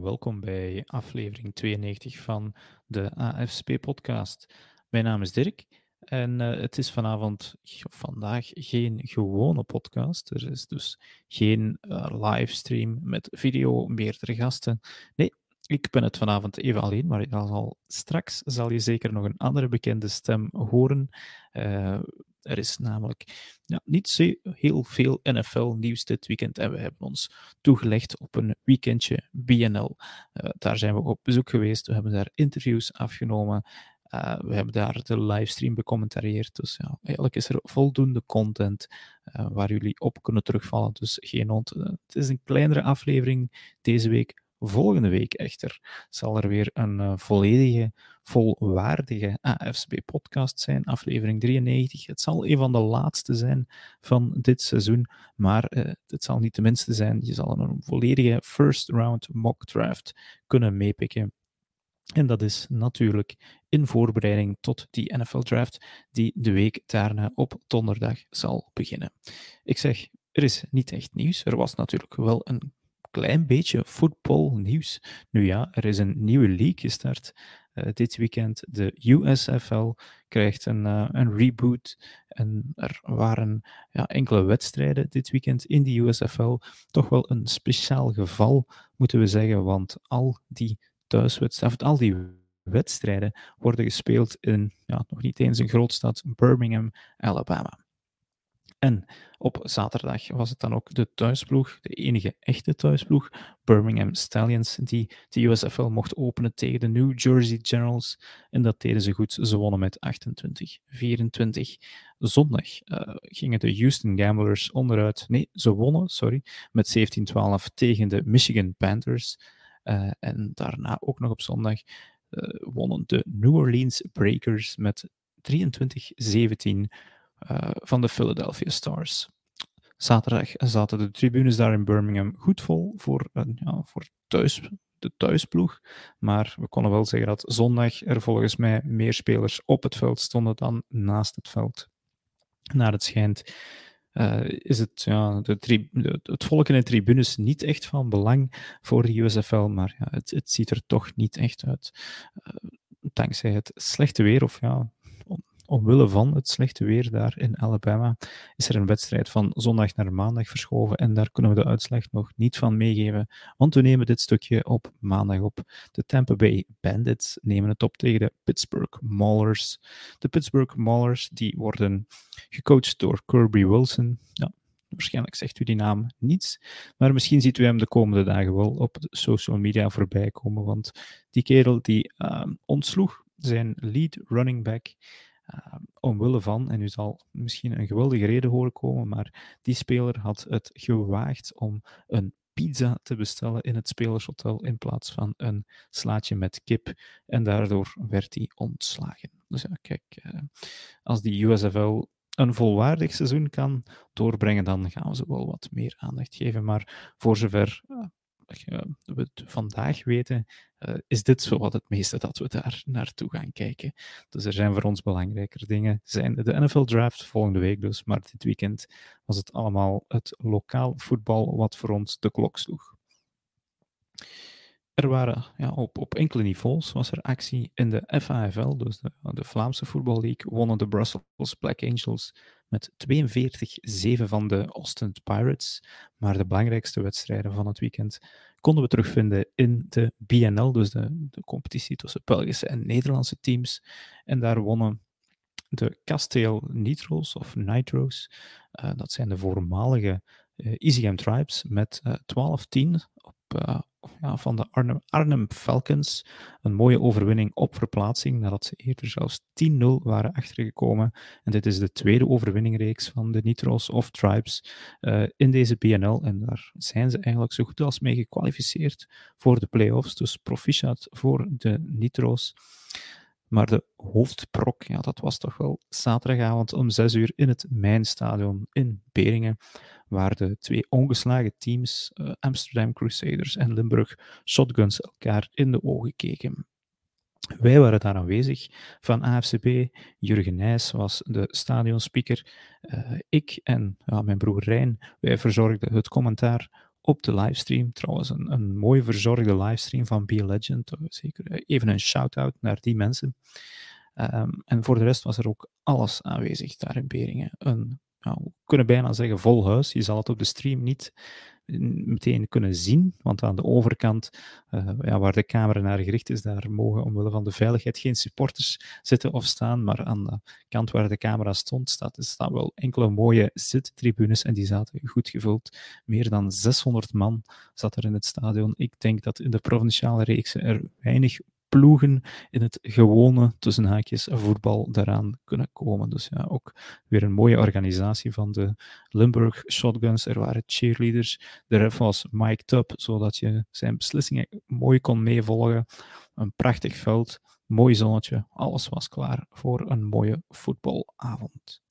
Welkom bij aflevering 92 van de AFSP-podcast. Mijn naam is Dirk en uh, het is vanavond, vandaag, geen gewone podcast. Er is dus geen uh, livestream met video, meerdere gasten. Nee, ik ben het vanavond even alleen, maar al straks zal je zeker nog een andere bekende stem horen. Uh, er is namelijk ja, niet heel veel NFL-nieuws dit weekend en we hebben ons toegelegd op een weekendje BNL. Uh, daar zijn we op bezoek geweest, we hebben daar interviews afgenomen. Uh, we hebben daar de livestream becommentarieerd. Dus ja, eigenlijk is er voldoende content uh, waar jullie op kunnen terugvallen. Dus geen hond. Het is een kleinere aflevering deze week. Volgende week echter zal er weer een volledige volwaardige AFSB-podcast zijn, aflevering 93. Het zal een van de laatste zijn van dit seizoen, maar uh, het zal niet de minste zijn. Je zal een volledige first round mock draft kunnen meepikken. En dat is natuurlijk in voorbereiding tot die NFL draft, die de week daarna op donderdag zal beginnen. Ik zeg, er is niet echt nieuws. Er was natuurlijk wel een klein beetje voetbalnieuws. Nu ja, er is een nieuwe league gestart uh, dit weekend. De USFL krijgt een, uh, een reboot. En er waren ja, enkele wedstrijden dit weekend in de USFL. Toch wel een speciaal geval, moeten we zeggen, want al die thuiswedstrijden, al die wedstrijden worden gespeeld in ja, nog niet eens een grootstad, Birmingham, Alabama. En op zaterdag was het dan ook de thuisploeg, de enige echte thuisploeg, Birmingham Stallions, die de USFL mocht openen tegen de New Jersey Generals. En dat deden ze goed. Ze wonnen met 28-24. Zondag uh, gingen de Houston Gamblers onderuit. Nee, ze wonnen, sorry, met 17-12 tegen de Michigan Panthers. Uh, en daarna ook nog op zondag uh, wonnen de New Orleans Breakers met 23-17 uh, van de Philadelphia Stars. Zaterdag zaten de tribunes daar in Birmingham goed vol voor, uh, ja, voor thuis, de thuisploeg. Maar we konden wel zeggen dat zondag er volgens mij meer spelers op het veld stonden dan naast het veld. Naar het schijnt uh, is het, ja, de de, het volk in de tribunes niet echt van belang voor de USFL, maar ja, het, het ziet er toch niet echt uit. Dankzij het slechte weer, of ja, omwille van het slechte weer daar in Alabama is er een wedstrijd van zondag naar maandag verschoven en daar kunnen we de uitslag nog niet van meegeven, want we nemen dit stukje op maandag op. De Tampa Bay Bandits nemen het op tegen de Pittsburgh Maulers. De Pittsburgh Maulers die worden gecoacht door Kirby Wilson. Ja, waarschijnlijk zegt u die naam niets, maar misschien ziet u hem de komende dagen wel op social media voorbij komen, want die kerel die uh, ontsloeg zijn lead running back omwille van, en u zal misschien een geweldige reden horen komen, maar die speler had het gewaagd om een pizza te bestellen in het spelershotel in plaats van een slaatje met kip. En daardoor werd hij ontslagen. Dus ja, kijk, uh, als die USFL een volwaardig seizoen kan doorbrengen, dan gaan ze wel wat meer aandacht geven. Maar voor zover uh, we het vandaag weten, uh, is dit zo wat het meeste dat we daar naartoe gaan kijken. Dus er zijn voor ons belangrijker dingen. Zijn de NFL Draft volgende week dus, maar dit weekend was het allemaal het lokaal voetbal wat voor ons de klok sloeg. Er waren ja, op, op enkele niveaus was er actie in de FAFL, dus de, de Vlaamse voetballeague, wonnen de Brussels Black Angels met 42-7 van de Austin Pirates. Maar de belangrijkste wedstrijden van het weekend konden we terugvinden in de BNL, dus de, de competitie tussen Belgische en Nederlandse teams. En daar wonnen de Kasteel Nitro's of Nitros, uh, dat zijn de voormalige uh, Tribes, met uh, 12-10 op, uh, van de Arnhem, Arnhem, Falcons. Een mooie overwinning op verplaatsing, nadat ze eerder zelfs 10-0 waren achtergekomen. En dit is de tweede overwinningreeks van de Nitro's of Tribes uh, in deze BNL. En daar zijn ze eigenlijk zo goed als mee gekwalificeerd voor de playoffs. Dus proficiat voor de Nitro's. Maar de hoofdprok, ja, dat was toch wel zaterdagavond om 6 uur in het Mijnstadion in Beringen, waar de twee ongeslagen teams, uh, Amsterdam Crusaders en Limburg Shotguns, elkaar in de ogen keken. Wij waren daar aanwezig van AFCB. Jurgen Nijs was de stadionspeaker. Uh, ik en ja, mijn broer Rijn, wij verzorgden het commentaar op de livestream. Trouwens, een, een mooi verzorgde livestream van Be Legend. Zeker even een shout-out naar die mensen. Ehm, en voor de rest was er ook alles aanwezig daar in Beringen. Een, we kunnen bijna zeggen vol huis. Je zal het op de stream niet meteen kunnen zien, want aan de overkant, uh, ja, waar de camera naar gericht is, daar mogen omwille van de veiligheid geen supporters zitten of staan, maar aan de kant waar de camera stond, staat, staan wel enkele mooie zittribunes en die zaten goed gevuld. Meer dan 600 man zat er in het stadion. Ik denk dat in de provinciale reeks er weinig ploegen in het gewone, tussen haakjes, voetbal daaraan kunnen komen. Dus ja, ook weer een mooie organisatie van de Limburg Shotguns. Er waren cheerleaders. De ref was Mike Tubb, zodat je zijn beslissingen mooi kon meevolgen. Een prachtig veld, mooi zonnetje. Alles was klaar voor een mooie voetbalavond.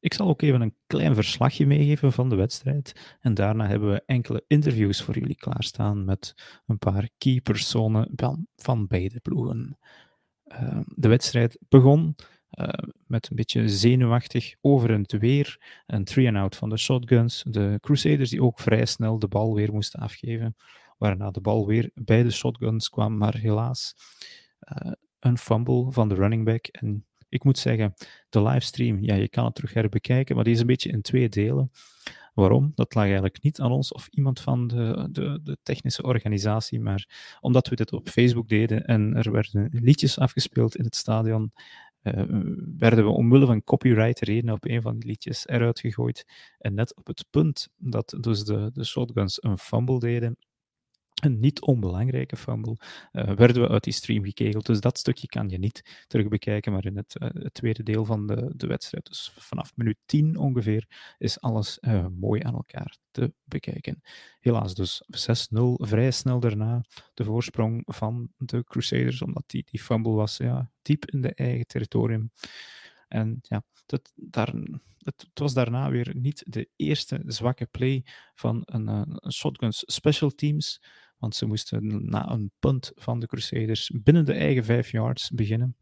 Ik zal ook even een klein verslagje meegeven van de wedstrijd. En daarna hebben we enkele interviews voor jullie klaarstaan met een paar key personen van, beide ploegen. Uh, de wedstrijd begon uh, met een beetje zenuwachtig over en weer. Een three-and-out van de shotguns. De Crusaders die ook vrij snel de bal weer moesten afgeven. Waarna de bal weer bij de shotguns kwam, maar helaas uh, een fumble van de running back. En ik moet zeggen, de livestream, ja, je kan het terug herbekijken, maar die is een beetje in twee delen. Waarom? Dat lag eigenlijk niet aan ons of iemand van de, de, de, technische organisatie, maar omdat we dit op Facebook deden en er werden liedjes afgespeeld in het stadion, uh, werden we omwille van copyright redenen op een van die liedjes eruit gegooid. En net op het punt dat dus de, de shotguns een fumble deden, een niet onbelangrijke fumble, uh, werden we uit die stream gekegeld. Dus dat stukje kan je niet terug bekijken, maar in het, uh, het tweede deel van de, de wedstrijd, dus vanaf minuut 10 ongeveer, is alles uh, mooi aan elkaar te bekijken. Helaas dus 6-0, vrij snel daarna de voorsprong van de Crusaders, omdat die, die fumble was ja, diep in de eigen territorium. En ja, dat, daar, het, het, was daarna weer niet de eerste zwakke play van een, een shotguns special teams. Want ze moesten na een punt van de Crusaders binnen de eigen vijf yards beginnen.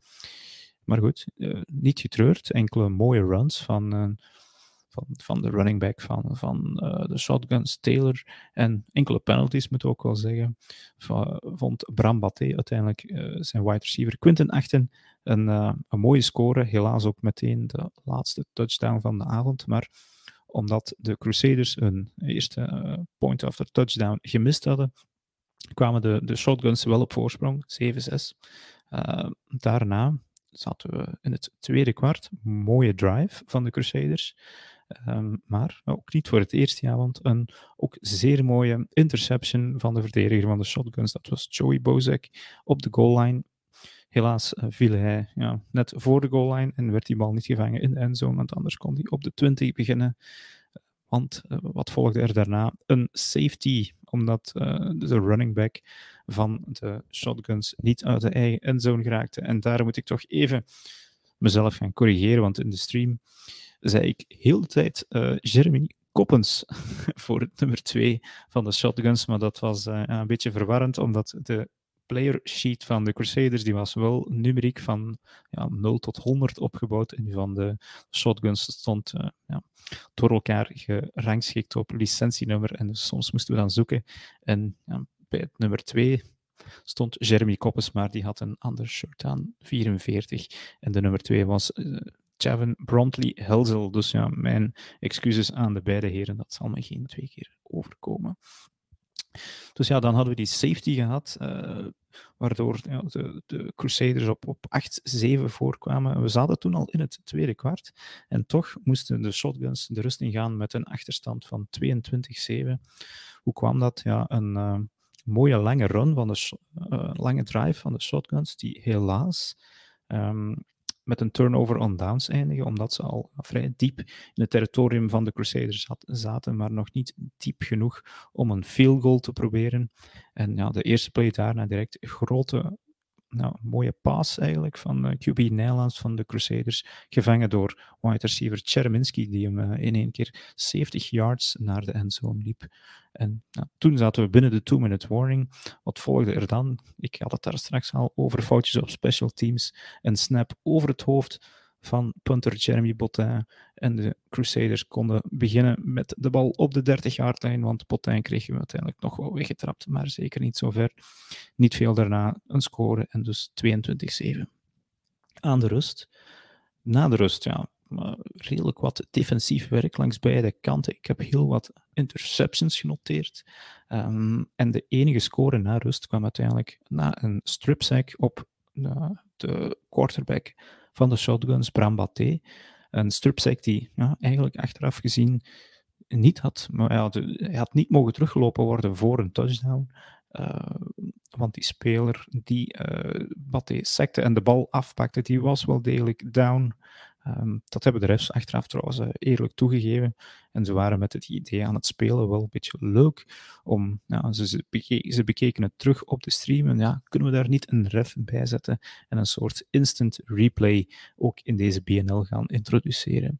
Maar goed, uh, niet getreurd. Enkele mooie runs van, uh, van, van de running back van, van uh, de shotguns, Taylor. En enkele penalties, moet ik ook wel zeggen. vond Bram Baté uiteindelijk zijn wide receiver Quinten Achten een, een mooie score. Helaas ook meteen de laatste touchdown van de avond. Maar omdat de Crusaders hun eerste point after touchdown gemist hadden, kwamen de, de shotguns wel op voorsprong, 7-6. Uh, daarna zaten we in het tweede kwart. Mooie drive van de Crusaders. Um, maar ook niet voor het eerst, ja, want een ook zeer mooie interception van de verdediger van de shotguns. Dat was Joey Bozek op de goal line. Helaas uh, viel hij ja, net voor de goal line en werd die bal niet gevangen in de endzone, want anders kon hij op de 20 beginnen. Want uh, wat volgde er daarna? Een safety omdat uh, de running back van de shotguns niet uit de eigen endzone geraakte. En daar moet ik toch even mezelf gaan corrigeren, want in de stream zei ik heel de tijd uh, Jeremy Koppens voor nummer 2 van de shotguns, maar dat was uh, een beetje verwarrend, omdat de player sheet van de Crusaders die was wel numeriek van ja, 0 tot 100 opgebouwd en van de shotguns stond uh, ja, door elkaar gerangschikt op licentienummer. En dus soms moesten we dan zoeken. En ja, bij het nummer 2 stond Jeremy Koppes, maar die had een ander shirt aan, 44. En de nummer 2 was uh, Javin Brontley Helzel. Dus ja, mijn excuses aan de beide heren, dat zal me geen twee keer overkomen. Dus ja, dan hadden we die safety gehad, uh, waardoor ja, de, de, Crusaders op, op 8-7 voorkwamen. We zaten toen al in het tweede kwart en toch moesten de shotguns de rust ingaan met een achterstand van 22-7. Hoe kwam dat? Ja, een uh, mooie lange run van de uh, lange drive van de shotguns, die helaas um, met een turnover on downs eindigen, omdat ze al vrij diep in het territorium van de Crusaders zaten, maar nog niet diep genoeg om een field goal te proberen. En ja, de eerste play daarna direct grote nou, mooie pass eigenlijk van uh, eh, QB Nederlands van de Crusaders, gevangen door wide receiver Cherminski, die hem uh, in één keer 70 yards naar de endzone liep. En nou, toen zaten we binnen de two-minute warning. Wat volgde er dan? Ik had het daar straks al over foutjes op special teams. Een snap over het hoofd van punter Jeremy Botin. En de Crusaders konden beginnen met de bal op de 30 lijn, want Botin kreeg hem uiteindelijk nog wel weggetrapt, maar zeker niet zo ver. Niet veel daarna een score en dus 22-7. Aan de rust. Na de rust, ja, redelijk wat defensief werk langs beide kanten. Ik heb heel wat interceptions genoteerd. Ehm, en de enige score na rust kwam uiteindelijk na een strip sack op uh, de quarterback van de Shotguns, Bram Baté. Een strip sack die ja, eigenlijk achteraf gezien niet had, maar hij had, hij had niet mogen teruggelopen worden voor een touchdown. Uh, want die speler die uh, Baté sekte en de bal afpakte, die was wel degelijk down. Um, dat hebben de refs achteraf trouwens uh, eerlijk toegegeven. En ze waren met het idee aan het spelen wel een beetje leuk. Om, ja, ze, bekeken het terug op de stream. En ja, kunnen we daar niet een ref bij zetten en een soort instant replay ook in deze BNL gaan introduceren?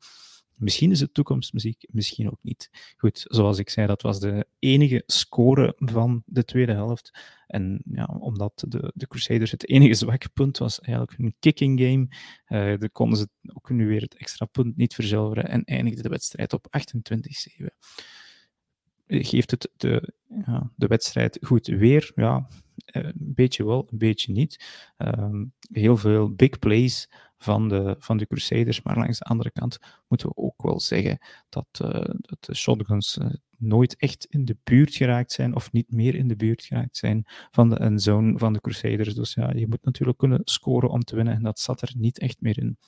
Misschien is het toekomstmuziek, misschien ook niet. Goed, zoals ik zei, dat was de enige score van de tweede helft. En ja, omdat de, de Crusaders het enige zwakke punt was, eigenlijk hun kicking game, uh, de konden ze ook nu weer het extra punt niet verzilveren en eindigde de wedstrijd op 28-7. Geeft het de, ja, de wedstrijd goed weer? Ja, eh, een beetje wel, een beetje niet. Uh, heel veel big plays van de, van de Crusaders. Maar langs de andere kant moeten we ook wel zeggen dat, dat de shotguns uh, nooit echt in de buurt geraakt zijn, of niet meer in de buurt geraakt zijn van de endzone van de Crusaders. Dus ja, je moet natuurlijk kunnen scoren om te winnen, en dat zat er niet echt meer in.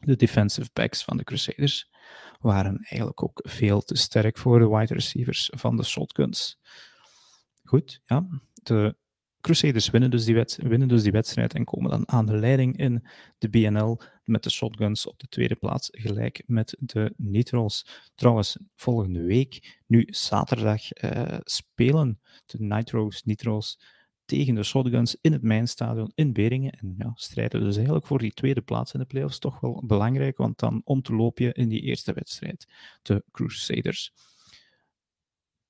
De defensive backs van de Crusaders waren eigenlijk ook veel te sterk voor de wide receivers van de shotguns. Goed, ja, de Crusaders winnen dus, die winnen dus die wedstrijd en komen dan aan de leiding in de BNL met de shotguns op de tweede plaats, gelijk met de Nitro's. Trouwens, volgende week, nu zaterdag, uh, spelen de Nitro's, Nitro's tegen de Shotguns in het Mijnstadion in Beringen. En ja, strijden dus eigenlijk voor die tweede plaats in de playoffs. Toch wel belangrijk, want dan ontloop je in die eerste wedstrijd de Crusaders.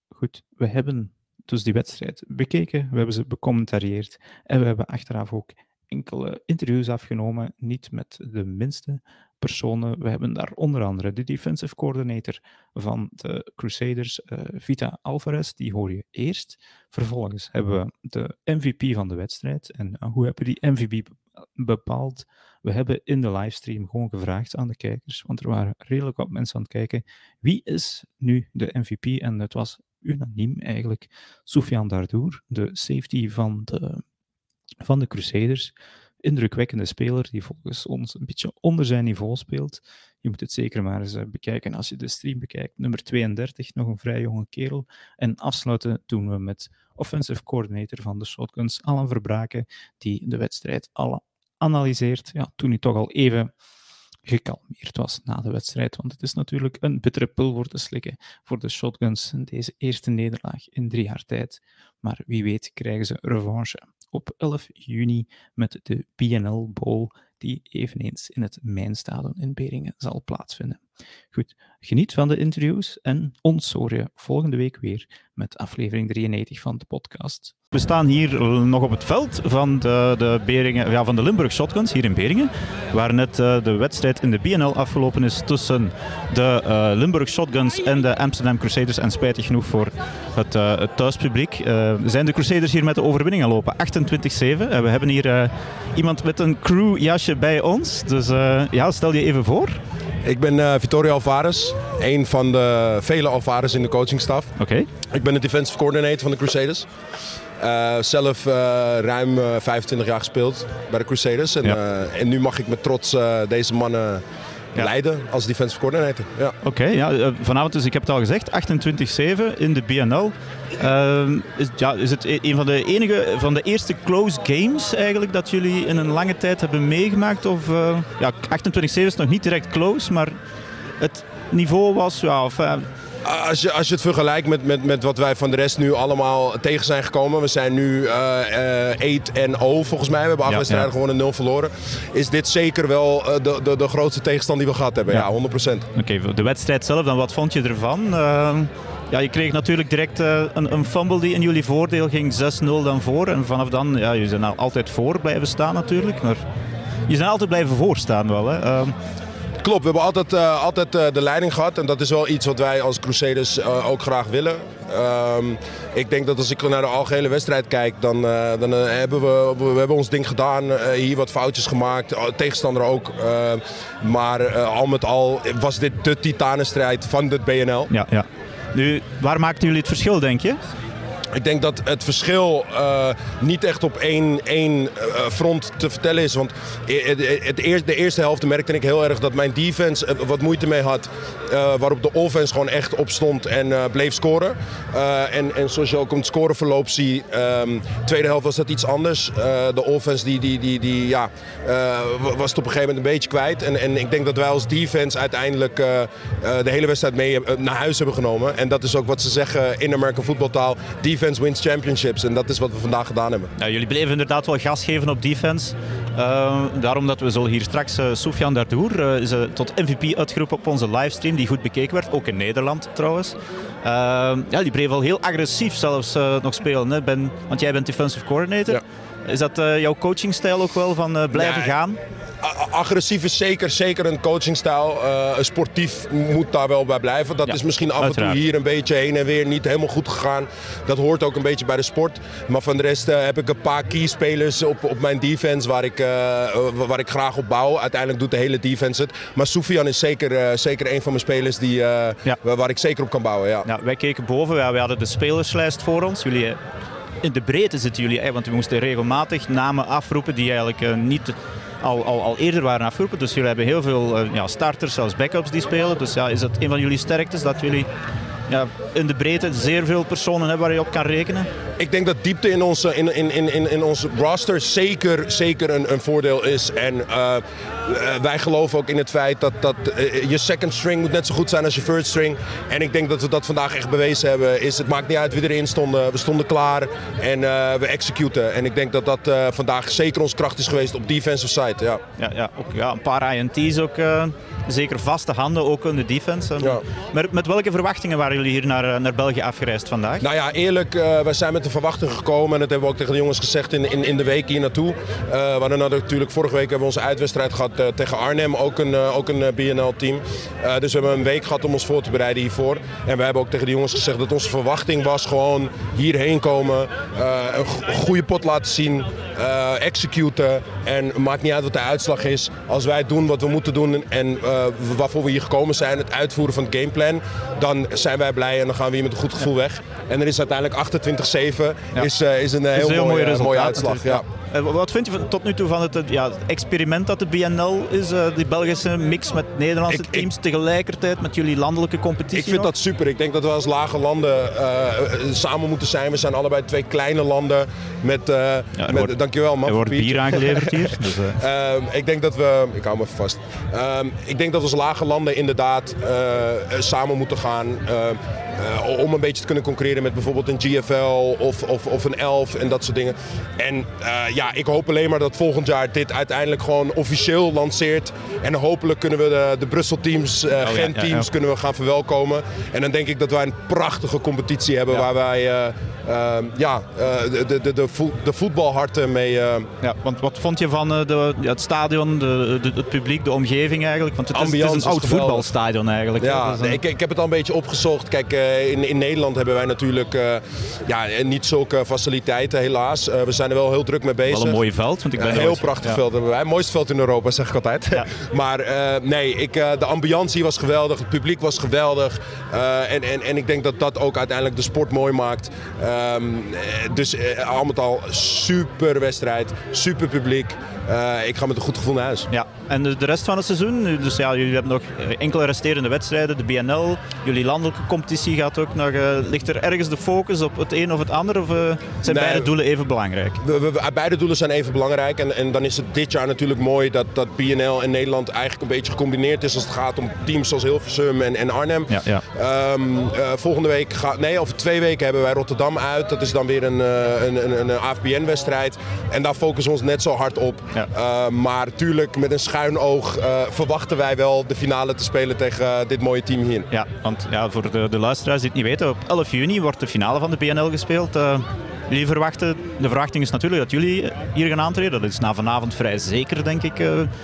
Goed, we hebben dus die wedstrijd bekeken, we hebben ze becommentarieerd en we hebben achteraf ook enkele interviews afgenomen, niet met de minste personen. We hebben daar onder andere de defensive coordinator van de Crusaders, uh, Vita Alvarez, die hoor je eerst. Vervolgens hebben we de MVP van de wedstrijd. En uh, hoe hebben we die MVP bepaald? We hebben in de livestream gewoon gevraagd aan de kijkers, want er waren redelijk wat mensen aan het kijken. Wie is nu de MVP? En het was unaniem eigenlijk Soufiane Dardour, de safety van de, van de Crusaders. Indrukwekkende speler die volgens ons een beetje onder zijn niveau speelt. Je moet het zeker maar eens eh, bekijken als je de stream bekijkt. Nummer 32, nog een vrij jonge kerel. En afsluiten doen we met offensive coordinator van de Shotguns, Alan Verbraken, die de wedstrijd alle analyseert. Ja, toen hij toch al even gekalmeerd was na de wedstrijd. Want het is natuurlijk een bittere pil voor te slikken voor de Shotguns in deze eerste nederlaag in drie jaar tijd. Maar wie weet krijgen ze revanche op 11 juni met de PNL Bowl, die eveneens in het Mijnstadion in Beringen zal plaatsvinden. Goed, geniet van de interviews en ons hoor je volgende week weer met aflevering 93 van de podcast. We staan hier nog op het veld van de, de, ja, van de Limburg Shotguns hier in Beringen, waar net uh, de wedstrijd in de BNL afgelopen is tussen de uh, Limburg Shotguns en de Amsterdam Crusaders. En spijtig genoeg voor het, uh, het thuispubliek zijn de Crusaders hier met de overwinning aan lopen. 28-7. we hebben hier iemand met een crewjasje bij ons. Dus ja, stel je even voor. Ik ben uh, Vittorio Alvarez, een van de vele Alvarez in de coachingstaf. Oké. Ik ben de defensive coordinator van de Crusaders. Uh, zelf uh, ruim 25 jaar gespeeld bij de Crusaders. En, ja. en nu mag ik met trots deze mannen ja. leiden als defensive coordinator. Ja. Oké, okay, ja, vanavond dus, ik heb het al gezegd, 28-7 in de BNL. Uh, is, ja, is het e-, een van de enige, van de eerste close games eigenlijk dat jullie in een lange tijd hebben meegemaakt? Of, uh, ja, 28-7 is nog niet direct close, maar het niveau was, ja, of, uh, als je, als je het vergelijkt met, met, met wat wij van de rest nu allemaal tegen zijn gekomen. We zijn nu uh, 8 en 0 volgens mij. We hebben acht wedstrijden ja, ja. gewonnen en 0 verloren. Is dit zeker wel uh, de, de, de grootste tegenstand die we gehad hebben? Ja, ja 100%. Oké, okay, de wedstrijd zelf dan. Wat vond je ervan? Uh, ja, je kreeg natuurlijk direct een, een fumble die in jullie voordeel ging. 6-0 dan voor. En vanaf dan, ja, je zijn nou altijd voor blijven staan natuurlijk. Maar je zijn altijd blijven voorstaan wel. Hè? Ehm, Klopt, we hebben altijd, uh, altijd uh, de leiding gehad. En dat is wel iets wat wij als Crusaders uh, ook graag willen. Um, ik denk dat als ik naar de algehele wedstrijd kijk, dan, dan hebben we, we hebben ons ding gedaan. hier wat foutjes gemaakt, tegenstander ook. maar al met al was dit de titanenstrijd van de BNL. Ja, ja. Nu, waar maakten jullie het verschil, denk je? Ik denk dat het verschil uh, niet echt op één, één uh, front te vertellen is. Want het eerste, de eerste helft merkte ik heel erg dat mijn defense uh, wat moeite mee had. waarop de offense gewoon echt op stond en bleef scoren. en, en zoals je ook op het scoreverloop ziet, um, tweede helft was dat iets anders. de offense die, die, die, die, ja, was het op een gegeven moment een beetje kwijt. En, en ik denk dat wij als defense uiteindelijk de hele wedstrijd mee naar huis hebben genomen. En dat is ook wat ze zeggen in American voetbaltaal. Defense defense wins championships. En dat is wat we vandaag gedaan hebben. Ja, jullie bleven inderdaad wel gas geven op defense. Uh, daarom dat we zullen hier straks uh, Soufiane Dardour uh, is tot MVP uitgeroepen op onze livestream, die goed bekeken werd, ook in Nederland trouwens. ja, die bleef al heel agressief zelfs nog spelen, hè? Ben, want jij bent defensive coordinator. Ja. Is dat jouw coachingstijl ook wel van blijven gaan? Agressief is zeker, zeker een coachingstijl. Uh, sportief moet daar wel bij blijven. Dat ja, is misschien af uiteraard. en toe hier een beetje heen en weer niet helemaal goed gegaan. Dat hoort ook een beetje bij de sport. Maar van de rest uh, heb ik een paar keyspelers op, op mijn defense waar ik, uh, waar ik graag op bouw. Uiteindelijk doet de hele defense het. Maar Soufian is zeker, zeker een van mijn spelers die, ja. waar ik zeker op kan bouwen. Ja. ja wij keken boven, we hadden de spelerslijst voor ons. Jullie in de breedte zitten jullie, want we moesten regelmatig namen afroepen die eigenlijk niet al, al, eerder waren afgeroepen. Dus jullie hebben heel veel uh, ja, starters, zelfs backups die spelen. Dus ja, is dat een van jullie sterktes dat jullie ja, in de breedte zeer veel personen hebben waar je op kan rekenen? Ik denk dat diepte in onze, in, in, in, in onze roster zeker, zeker een, een voordeel is. En uh, wij geloven ook in het feit dat, dat uh, je second string moet net zo goed zijn als je first string. En ik denk dat we dat vandaag echt bewezen hebben. Is, het maakt niet uit wie erin stonden. We stonden klaar en uh, we executen. En ik denk dat dat vandaag zeker ons kracht is geweest op defensive side. Ja, ja, ja, ook, ja een paar INT's ook zeker vaste handen ook in de defense. Ja. Maar met welke verwachtingen waren jullie hier naar, naar België afgereisd vandaag? Nou ja, eerlijk, uh, wij zijn met de verwachting gekomen. En dat hebben we ook tegen de jongens gezegd in, in, in de week hier naartoe. Uh, we hadden natuurlijk vorige week hebben we onze uitwedstrijd gehad tegen Arnhem, ook een, ook een BNL-team. dus we hebben een week gehad om ons voor te bereiden hiervoor. En we hebben ook tegen de jongens gezegd dat onze verwachting was gewoon hierheen komen, een goede pot laten zien, executen. En maakt niet uit wat de uitslag is. Als wij doen wat we moeten doen en waarvoor we hier gekomen zijn, het uitvoeren van het gameplan, dan zijn wij blij en dan gaan we hier met een goed gevoel weg. En er is uiteindelijk 28-7 ja. is, uh, is een, heel, heel mooie, mooie uitslag. Ja. Uh, wat vind je tot nu toe van het, ja, het experiment dat de BNL is, uh, die Belgische mix met Nederlandse ik, teams ik, tegelijkertijd met jullie landelijke competitie? Ik vind nog? dat super. Ik denk dat we als lage landen samen moeten zijn. We zijn allebei twee kleine landen met, ja, met wordt, dankjewel man. Er wordt bier aangeleverd hier. dus, ehm, ik denk dat we, ik hou me even vast. Um, ik denk dat we als lage landen inderdaad samen moeten gaan. Uh, om een beetje te kunnen concurreren met bijvoorbeeld een GFL of, of, of een Elf en dat soort dingen. En uh, ja, ik hoop alleen maar dat volgend jaar dit uiteindelijk gewoon officieel lanceert. En hopelijk kunnen we de, de Brussel teams, uh, oh, Gent teams ja, ja, kunnen we gaan verwelkomen. En dan denk ik dat wij een prachtige competitie hebben waar wij ja, de, de, de, de, de voetbalharten mee... Ja, want wat vond je van de, het stadion, de, het publiek, de omgeving eigenlijk? Want het is, het is een oud voetbalstadion eigenlijk. Ja, nee, ik, ik heb het al een beetje opgezocht. Kijk, in, in Nederland hebben wij natuurlijk ja, niet zulke faciliteiten helaas. We zijn er wel heel druk mee bezig. Wel een mooi veld. Want ik ben een heel prachtig ja. veld hebben wij. Mooiste veld in Europa zeg ik altijd. Ja. maar uh, nee, ik, de ambiance was geweldig. Het publiek was geweldig. en, en, en ik denk dat dat ook uiteindelijk de sport mooi maakt. Um, dus al met al super wedstrijd. Super publiek. Uh, ik ga met een goed gevoel naar huis. Ja, en de, de rest van het seizoen? Dus ja, jullie hebben nog enkele resterende wedstrijden. De BNL, jullie landelijke competitie gaat ook nog. Uh, ligt er ergens de focus op het een of het ander? Of uh, zijn nee, beide doelen even belangrijk? We, we, beide doelen zijn even belangrijk. En, en dan is het dit jaar natuurlijk mooi dat, dat BNL en Nederland eigenlijk een beetje gecombineerd is als het gaat om teams zoals Hilversum en, en Arnhem. Ja, ja. Um, volgende week gaat. Nee, over twee weken hebben wij Rotterdam uit. Dat is dan weer een, een, een, een AFBN-wedstrijd. En daar focussen we ons net zo hard op. Ja. Uh, maar natuurlijk met een schuin oog uh, verwachten wij wel de finale te spelen tegen uh, dit mooie team hier. Ja, want ja, voor de, de luisteraars die het niet weten, op 11 juni wordt de finale van de BNL gespeeld. Jullie verwachten, de verwachting is natuurlijk dat jullie hier gaan aantreden. Dat is na vanavond vrij zeker, denk ik.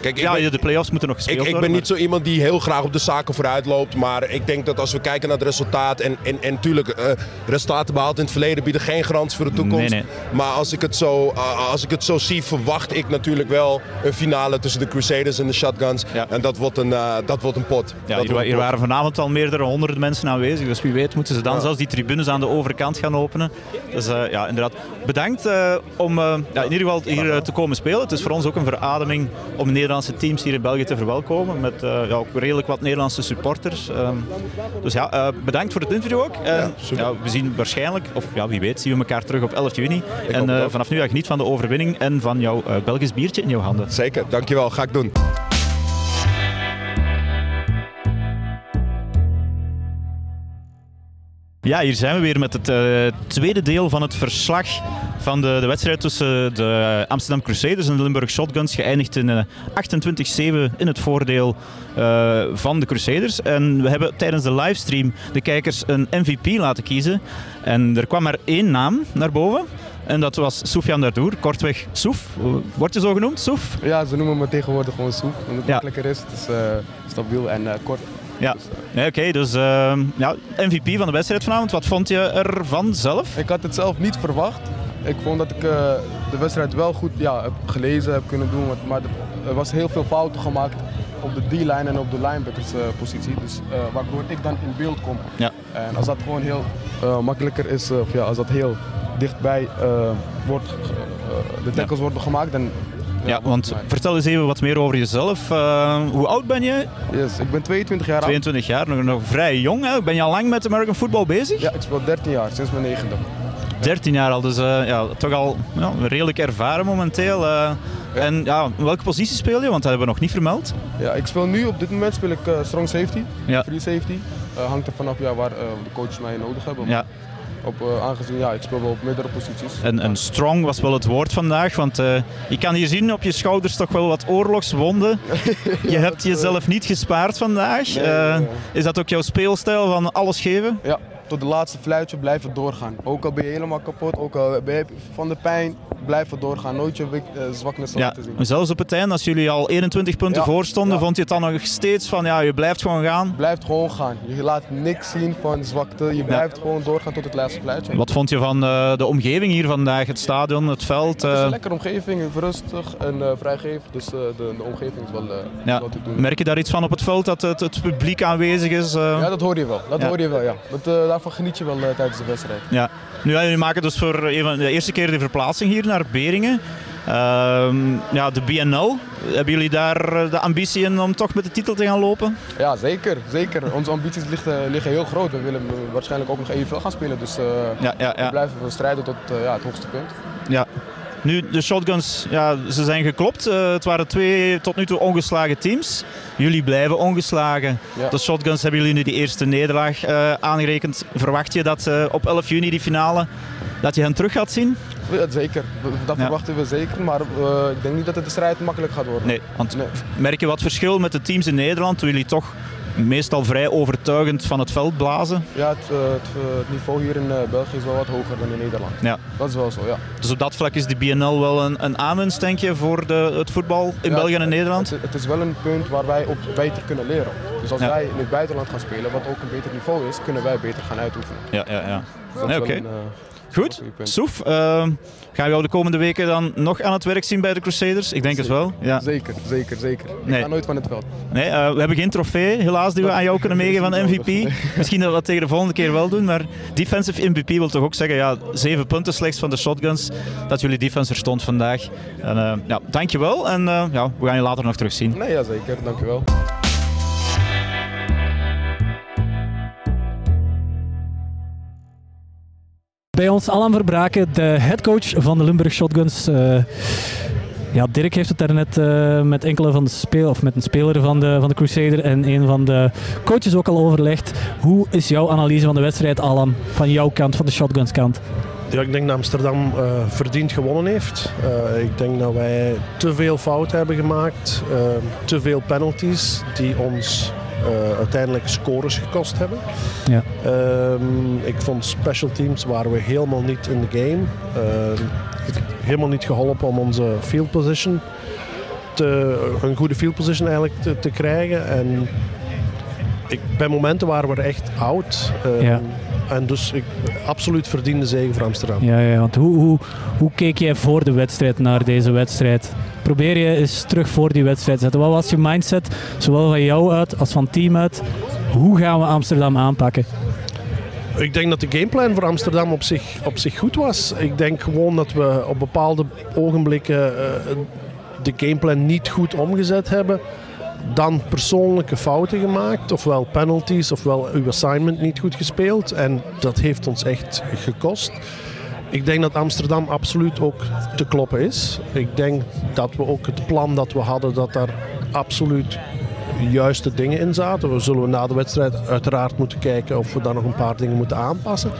Kijk, ja, de play-offs moeten nog gespeeld ik, worden. Ik ben niet zo iemand die heel graag op de zaken vooruit loopt. Maar ik denk dat als we kijken naar het resultaat. En, en, en natuurlijk, uh, resultaten behaald in het verleden bieden geen garantie voor de toekomst. Nee, nee. Maar als ik, het zo, uh, als ik het zo zie, verwacht ik natuurlijk wel een finale tussen de Crusaders en de Shotguns. Ja. En dat wordt een, uh, dat wordt een pot. Ja, hier, hier waren vanavond al meerdere honderd mensen aanwezig. Dus wie weet moeten ze dan zelfs die tribunes aan de overkant gaan openen. Dus ja, inderdaad. Bedankt om ja, in ieder geval hier te komen spelen. Het is voor ons ook een verademing om Nederlandse teams hier in België te verwelkomen. Met ja, ook redelijk wat Nederlandse supporters. Ehm, dus ja, bedankt voor het interview ook. En, ja, we zien waarschijnlijk, of ja, wie weet, zien we elkaar terug op 11 juni. en vanaf nu ga ik niet van de overwinning en van jouw Belgisch biertje in jouw handen. Zeker, dankjewel. Ga ik doen. Ja, hier zijn we weer met het uh, tweede deel van het verslag van de, de wedstrijd tussen de Amsterdam Crusaders en de Limburg Shotguns. Geëindigd in uh, 28-7 in het voordeel uh, van de Crusaders. En we hebben tijdens de livestream de kijkers een MVP laten kiezen. En er kwam maar één naam naar boven. En dat was Soufiane Dardour, kortweg Soef. Wordt je zo genoemd, Soef? Ja, ze noemen me tegenwoordig gewoon Soef. Omdat het ja. makkelijker is. Het is stabiel en kort. Ja, nee, oké. dus uh, ja, MVP van de wedstrijd vanavond. Wat vond je ervan zelf? Ik had het zelf niet verwacht. Ik vond dat ik de wedstrijd wel goed ja, heb gelezen, heb kunnen doen. Maar er was heel veel fouten gemaakt op de D-line en op de linebackers positie. Dus waardoor ik dan in beeld kom. Ja. En als dat gewoon heel makkelijker is, of ja, als dat heel dichtbij uh, wordt, uh, de tackles ja. worden gemaakt. Dan, ja, want vertel eens even wat meer over jezelf. Uh, hoe oud ben je? Yes, ik ben 22 jaar 22 jaar, nog, nog vrij jong. Hè? Ben je al lang met American football bezig? Ja, ik speel 13 jaar, sinds mijn negende. 13 jaar al, dus uh, ja, toch al ja, redelijk ervaren momenteel. Uh, ja. En ja, welke positie speel je? Want dat hebben we nog niet vermeld. Ja, ik speel nu, op dit moment speel ik strong safety, ja. free safety. hangt er vanaf ja, waar de coaches mij nodig hebben. Ja. Op, uh, aangezien ja, ik speel wel op meerdere posities. En, en strong was wel het woord vandaag, want uh, je kan hier zien op je schouders toch wel wat oorlogswonden. je hebt jezelf niet gespaard vandaag. Nee, nee, nee. Is dat ook jouw speelstijl van alles geven? Ja, tot de laatste fluitje blijven doorgaan. Ook al ben je helemaal kapot, ook al ben je van de pijn, blijven doorgaan. Nooit je uh, zwaknes ja, te zien. Zelfs op het einde, als jullie al 21 punten ja, voor stonden, ja. vond je het dan nog steeds van ja, je blijft gewoon gaan? Blijft gewoon gaan. Je laat niks zien van zwakte. Je blijft gewoon doorgaan tot het laatste fluitje. Wat vond je van uh, de omgeving hier vandaag? Het stadion, het veld? Het is een lekkere omgeving, rustig en uh, vrijgevend. Dus de, de, omgeving is wel, ja. wat te doen. Merk je daar iets van op het veld, dat het, het publiek aanwezig is? Ja, dat hoor je wel. Dat hoor je wel, ja. Daarvan geniet je wel tijdens de wedstrijd. Ja. Nu, jullie maken dus voor de eerste keer de verplaatsing hier naar Beringen. Uh, ja, de BNL, hebben jullie daar de ambitie in om toch met de titel te gaan lopen? Ja, zeker. zeker. Onze ambities liggen, liggen heel groot. We willen waarschijnlijk ook nog even gaan spelen. Dus uh, ja, ja, ja. we blijven strijden tot uh, ja, het hoogste punt. Ja. Nu, de shotguns, ja, ze zijn geklopt. Uh, het waren twee tot nu toe ongeslagen teams. Jullie blijven ongeslagen. Ja. De shotguns hebben jullie nu die eerste nederlaag uh, aangerekend. Verwacht je dat uh, op 11 juni die finale, dat je hen terug gaat zien? Ja, zeker, dat ja. verwachten we zeker. Maar ik denk niet dat het de strijd makkelijk gaat worden. Nee, want nee. merk je wat verschil met de teams in Nederland, toen jullie toch meestal vrij overtuigend van het veld blazen. Ja, het, het, het niveau hier in België is wel wat hoger dan in Nederland. Ja. Dat is wel zo, ja. Dus op dat vlak is de BNL wel een, een aanwinst, denk je, voor de, het voetbal in ja, België en Nederland? Het, het, is wel een punt waar wij op beter kunnen leren. Dus als ja. wij in het buitenland gaan spelen, wat ook een beter niveau is, kunnen wij beter gaan uitoefenen. Ja, ja, ja. Dus nee, oké. Okay. Goed, Soef, uh, gaan we jou de komende weken dan nog aan het werk zien bij de Crusaders? Ik denk zeker. het wel. Ja. Zeker, zeker, zeker. Nee. Ik ga nooit van het veld. Nee, uh, we hebben geen trofee helaas die we aan jou kunnen meegeven van MVP. Misschien dat we dat tegen de volgende keer wel doen, maar defensive MVP wil toch ook zeggen, ja, zeven punten slechts van de shotguns, dat jullie defense er stond vandaag. En, uh, ja, dankjewel en ja, we gaan je later nog terugzien. Nee, ja, zeker. Dankjewel. Bij ons Alan Verbraken, de headcoach van de Limburg Shotguns. Uh, ja, Dirk heeft het daarnet uh, met enkele van de speel of met een speler van de, van de Crusader en een van de coaches ook al overlegd. Hoe is jouw analyse van de wedstrijd, Alan, van jouw kant, van de Shotguns kant? Ja, ik denk dat Amsterdam uh, verdiend gewonnen heeft. Ik denk dat wij te veel fouten hebben gemaakt, te veel penalties die ons eh, uiteindelijk scores gekost hebben. Ja. Ehm, ik vond special teams waren we helemaal niet in de game. Ehm, helemaal niet geholpen om onze field position te, een goede field position eigenlijk te, te krijgen. En ik, bij momenten waren we echt oud. Ehm, Ja. En dus ik, absoluut verdiende zegen voor Amsterdam. Ja, ja want hoe, hoe, hoe keek jij voor de wedstrijd naar deze wedstrijd? Probeer je eens terug voor die wedstrijd te zetten. Wat was je mindset, zowel van jou uit als van team uit? Hoe gaan we Amsterdam aanpakken? Ik denk dat de gameplan voor Amsterdam op zich, op zich goed was. Ik denk gewoon dat we op bepaalde ogenblikken eh, de gameplan niet goed omgezet hebben. Dan persoonlijke fouten gemaakt, ofwel penalties, ofwel uw assignment niet goed gespeeld. En dat heeft ons echt gekost. Ik denk dat Amsterdam absoluut ook te kloppen is. Ik denk dat we ook het plan dat we hadden, dat daar absoluut juiste dingen in zaten. We zullen na de wedstrijd uiteraard moeten kijken of we daar nog een paar dingen moeten aanpassen.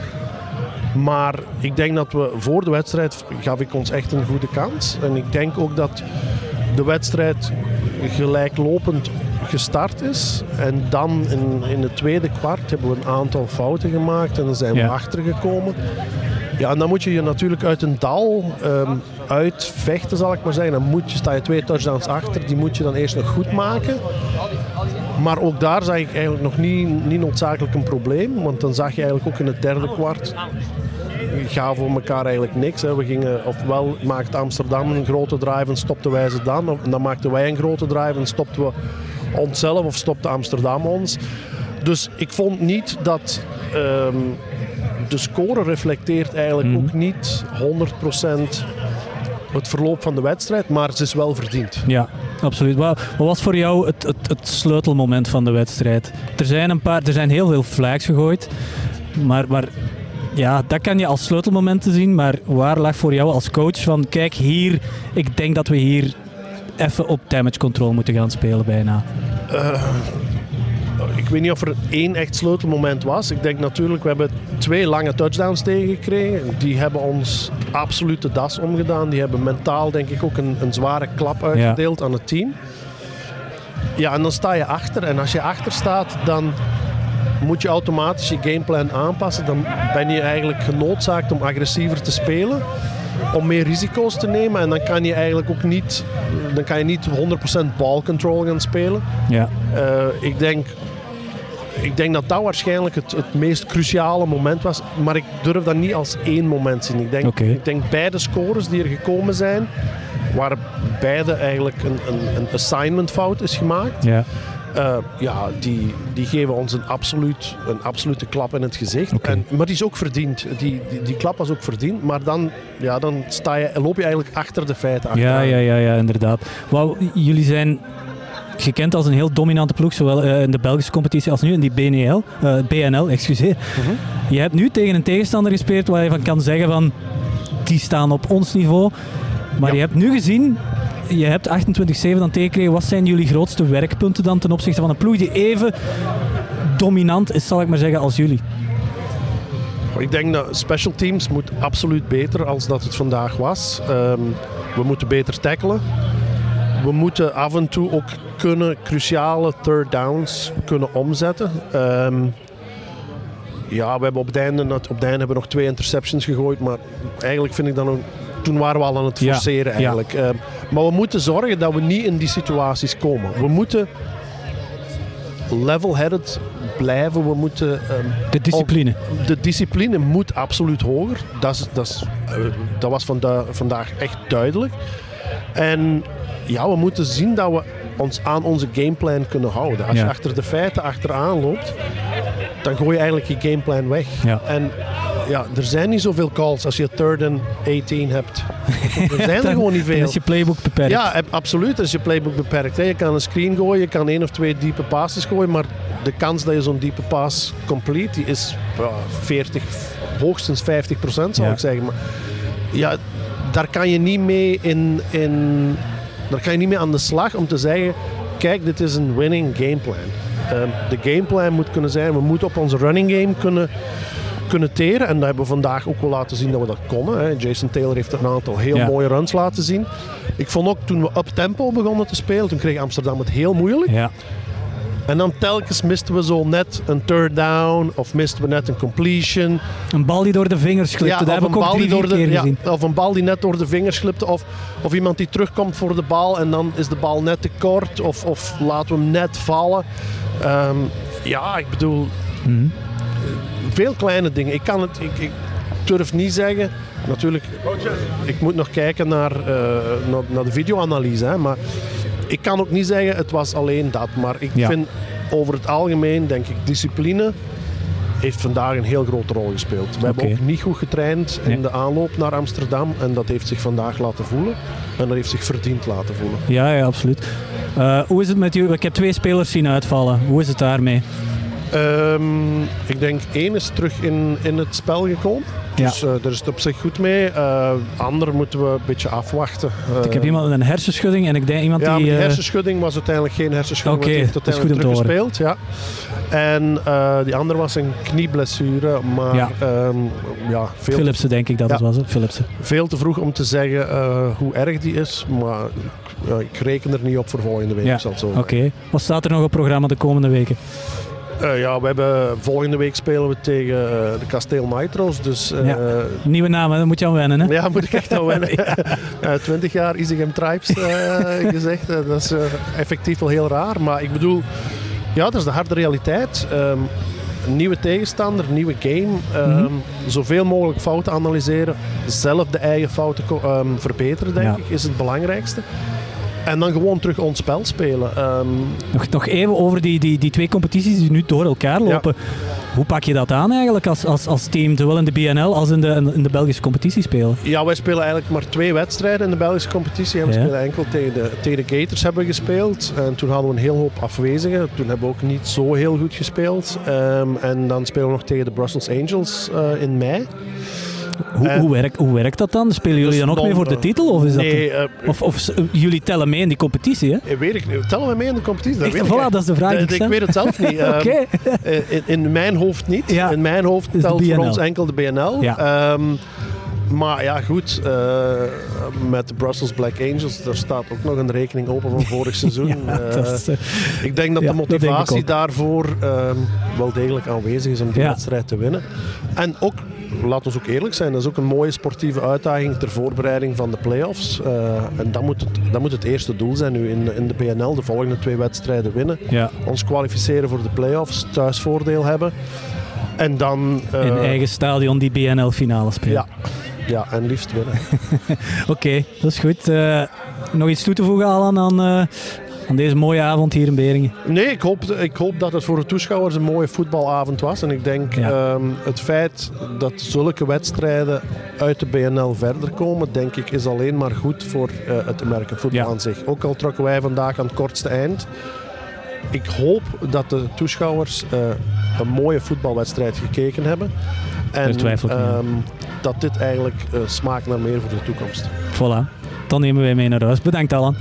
Maar ik denk dat we voor de wedstrijd gaf ik ons echt een goede kans. En ik denk ook dat de wedstrijd gelijklopend gestart is. En dan in, in het tweede kwart hebben we een aantal fouten gemaakt en dan zijn we Ja. achtergekomen. Ja, en dan moet je je natuurlijk uit een dal ehm, uitvechten, zal ik maar zeggen. Dan moet je, sta je twee touchdowns achter, die moet je dan eerst nog goed maken. Maar ook daar zag ik eigenlijk nog niet, niet noodzakelijk een probleem. Want dan zag je eigenlijk ook in het derde kwart gaven we elkaar eigenlijk niks. Hè. We gingen, ofwel maakte Amsterdam een grote drive en stopten wij ze dan. Of, en dan maakten wij een grote drive en stopten we onszelf of stopte Amsterdam ons. Dus ik vond niet dat ehm, de score reflecteert eigenlijk ook niet 100% het verloop van de wedstrijd, maar ze is wel verdiend. Ja, absoluut. Wat, wat was voor jou het, het, het sleutelmoment van de wedstrijd? Er zijn, een paar, er zijn heel veel flags gegooid, maar, maar ja, dat kan je als sleutelmomenten zien. Maar waar lag voor jou als coach van, kijk hier, ik denk dat we hier even op damage control moeten gaan spelen bijna. Ik weet niet of er één echt sleutelmoment was. Ik denk natuurlijk, we hebben twee lange touchdowns tegengekregen. Die hebben ons absoluut de das omgedaan. Die hebben mentaal denk ik ook een, een zware klap uitgedeeld aan het team. Ja, en dan sta je achter. En als je achter staat, dan moet je automatisch je gameplan aanpassen. Dan ben je eigenlijk genoodzaakt om agressiever te spelen. Om meer risico's te nemen. En dan kan je eigenlijk ook niet, dan kan je niet 100% ball control gaan spelen. Ja, Eh, ik, denk, ik denk dat dat waarschijnlijk het, het meest cruciale moment was. Maar ik durf dat niet als één moment zien. Ik denk, ik denk beide scores die er gekomen zijn, waar beide eigenlijk een, een, een assignment fout is gemaakt. ja. Eh, ja, die, die geven ons een, absoluut, een absolute klap in het gezicht. En, maar die is ook verdiend. Die, die, die klap was ook verdiend. Maar dan, ja, dan sta je, loop je eigenlijk achter de feiten. Ja, ja, ja, ja, inderdaad. Wauw, jullie zijn gekend als een heel dominante ploeg, zowel eh, in de Belgische competitie als nu in die BNL, eh, BNL. Excuseer. Je hebt nu tegen een tegenstander gespeeld waar je van kan zeggen van die staan op ons niveau. Maar Ja. je hebt nu gezien, je hebt 28-7 dan tegengekregen. Wat zijn jullie grootste werkpunten dan ten opzichte van een ploeg die even dominant is, zal ik maar zeggen, als jullie? Ik denk dat special teams moet absoluut beter als dat het vandaag was. Ehm, we moeten beter tackelen. We moeten af en toe ook kunnen cruciale third downs kunnen omzetten. Ehm, ja, we hebben op het, einde, op het einde hebben we nog twee interceptions gegooid, maar eigenlijk vind ik dan ook, toen waren we al aan het forceren ja. eigenlijk. Ehm, maar we moeten zorgen dat we niet in die situaties komen. We moeten level-headed blijven. We moeten ehm, De discipline. de discipline moet absoluut hoger. Dat, is, dat, is, eh, dat was vanda- vandaag echt duidelijk. En ja, we moeten zien dat we ons aan onze gameplan kunnen houden. Als Ja. je achter de feiten achteraan loopt, dan gooi je eigenlijk je gameplan weg. Ja. En ja, er zijn niet zoveel calls als je third and 18 hebt. Er zijn er gewoon niet Dan veel. is je playbook beperkt. Ja, absoluut. Is je playbook beperkt. Je kan een screen gooien, je kan één of twee diepe passes gooien, maar de kans dat je zo'n diepe pass complete, die is ja, 40, hoogstens 50 procent zou Ja. ik zeggen. Maar ja, daar kan je niet mee in, in, daar kan je niet mee aan de slag om te zeggen, kijk, dit is een winning gameplan. Ehm, de gameplan moet kunnen zijn, we moeten op onze running game kunnen kunnen teren. En dat hebben we vandaag ook wel laten zien dat we dat konden. Hè. Jason Taylor heeft een aantal heel Ja. mooie runs laten zien. Ik vond ook toen we up tempo begonnen te spelen, toen kreeg Amsterdam het heel moeilijk. Ja. En dan telkens misten we zo net een third down of misten we net een completion. Een bal die door de vingers glipte, dat heb ik ook drie, de, keer gezien. of een bal die net door de vingers glipte. Of, of iemand die terugkomt voor de bal en dan is de bal net te kort. Of, of laten we hem net vallen. Ehm, ja, ik bedoel... Mhm. Veel kleine dingen. Ik kan het... Ik, ik durf niet zeggen... Natuurlijk, ik moet nog kijken naar, uh, naar, naar, de videoanalyse. Hè, maar ik kan ook niet zeggen het was alleen dat. Maar ik Ja. vind over het algemeen, denk ik, discipline heeft vandaag een heel grote rol gespeeld. We hebben ook niet goed getraind in Nee. de aanloop naar Amsterdam. En dat heeft zich vandaag laten voelen. En dat heeft zich verdiend laten voelen. Ja, ja, absoluut. Eh, hoe is het met u? Ik heb twee spelers zien uitvallen. Hoe is het daarmee? Ehm, ik denk één is terug in, in het spel gekomen. Ja. Dus eh, daar is het op zich goed mee. Eh ander moeten we een beetje afwachten. ik heb Eh, iemand met een hersenschudding en ik denk iemand Ja, die... die eh, hersenschudding was uiteindelijk geen hersenschudding, Oké, die heeft dat is goed om te teruggespeeld. Ja. En die andere was een knieblessure, maar Ja. ehm, ja, veel, Philipsen, denk ik dat Ja. het was. hè? Philipsen. veel te vroeg om te zeggen hoe erg die is. Maar ik- ja, reken er niet op voor volgende week. Ja, Oké. Wat staat er nog op programma de komende weken? Eh, ja, we hebben, volgende week spelen we tegen eh, de Kasteel Nitro's. Dus eh, Ja. Nieuwe naam, daar moet je aan wennen. Hè? Ja, moet ik echt wel wennen. 20 jaar Isegem Tribes gezegd. Dat is effectief wel heel raar. Maar ik bedoel, ja, dat is de harde realiteit. Een nieuwe tegenstander, nieuwe game. Mhm. Zoveel mogelijk fouten analyseren. Zelf de eigen fouten ehm, verbeteren, denk Ja. ik, is het belangrijkste. En dan gewoon terug ons spel spelen. Ehm, Nog, nog even over die, die, die twee competities die nu door elkaar lopen. Hoe pak je dat aan eigenlijk als, als, als team, zowel in de BNL als in de, in de Belgische competitie spelen? Ja, wij spelen eigenlijk maar twee wedstrijden in de Belgische competitie. En we Ja. spelen enkel tegen de, tegen de Gators hebben we gespeeld. En toen hadden we een heel hoop afwezigen. Toen hebben we ook niet zo heel goed gespeeld. Ehm, en dan spelen we nog tegen de Brussels Angels eh, in mei. Hoe, Eh, hoe, werkt, hoe werkt dat dan? Spelen jullie dus dan ook mee voor de eh, titel? Of, is dat eh, of, of jullie tellen mee in die competitie? Hè? weet ik, niet. tellen we mee in de competitie? Dat Echt, weet ik voilà, dat is de vraag ik ik weet het zelf niet. Ehm, eh, in, in mijn hoofd niet. Ja. In mijn hoofd de telt voor ons enkel de BNL. Ja. Ehm, maar ja, goed. met de Brussels Black Angels, daar staat ook nog een rekening open van vorig seizoen. Ja, dat is, Ik denk dat Ja, de motivatie daarvoor ehm, wel degelijk aanwezig is om die Ja. wedstrijd te winnen. En ook, laat ons ook eerlijk zijn, dat is ook een mooie sportieve uitdaging ter voorbereiding van de play-offs. Eh, en dat moet, het, dat moet het eerste doel zijn nu in, in de PNL, de volgende twee wedstrijden winnen. ja, Ons kwalificeren voor de play-offs, thuisvoordeel hebben. En dan... eh, in eigen stadion die BNL-finale spelen. Ja, ja, en liefst winnen. Oké, dat is goed. Eh, nog iets toe te voegen, Alan, aan, aan deze mooie avond hier in Beringen? Nee, ik hoop, ik hoop dat het voor de toeschouwers een mooie voetbalavond was. En ik denk Ja. ehm, het feit dat zulke wedstrijden uit de BNL verder komen, denk ik, is alleen maar goed voor eh, het American voetbal Ja. aan zich. Ook al trokken wij vandaag aan het kortste eind. Ik hoop dat de toeschouwers eh, een mooie voetbalwedstrijd gekeken hebben. En ehm, dat dit eigenlijk eh, smaakt naar meer voor de toekomst. Voilà, dan nemen wij mee naar huis. Bedankt, Alan.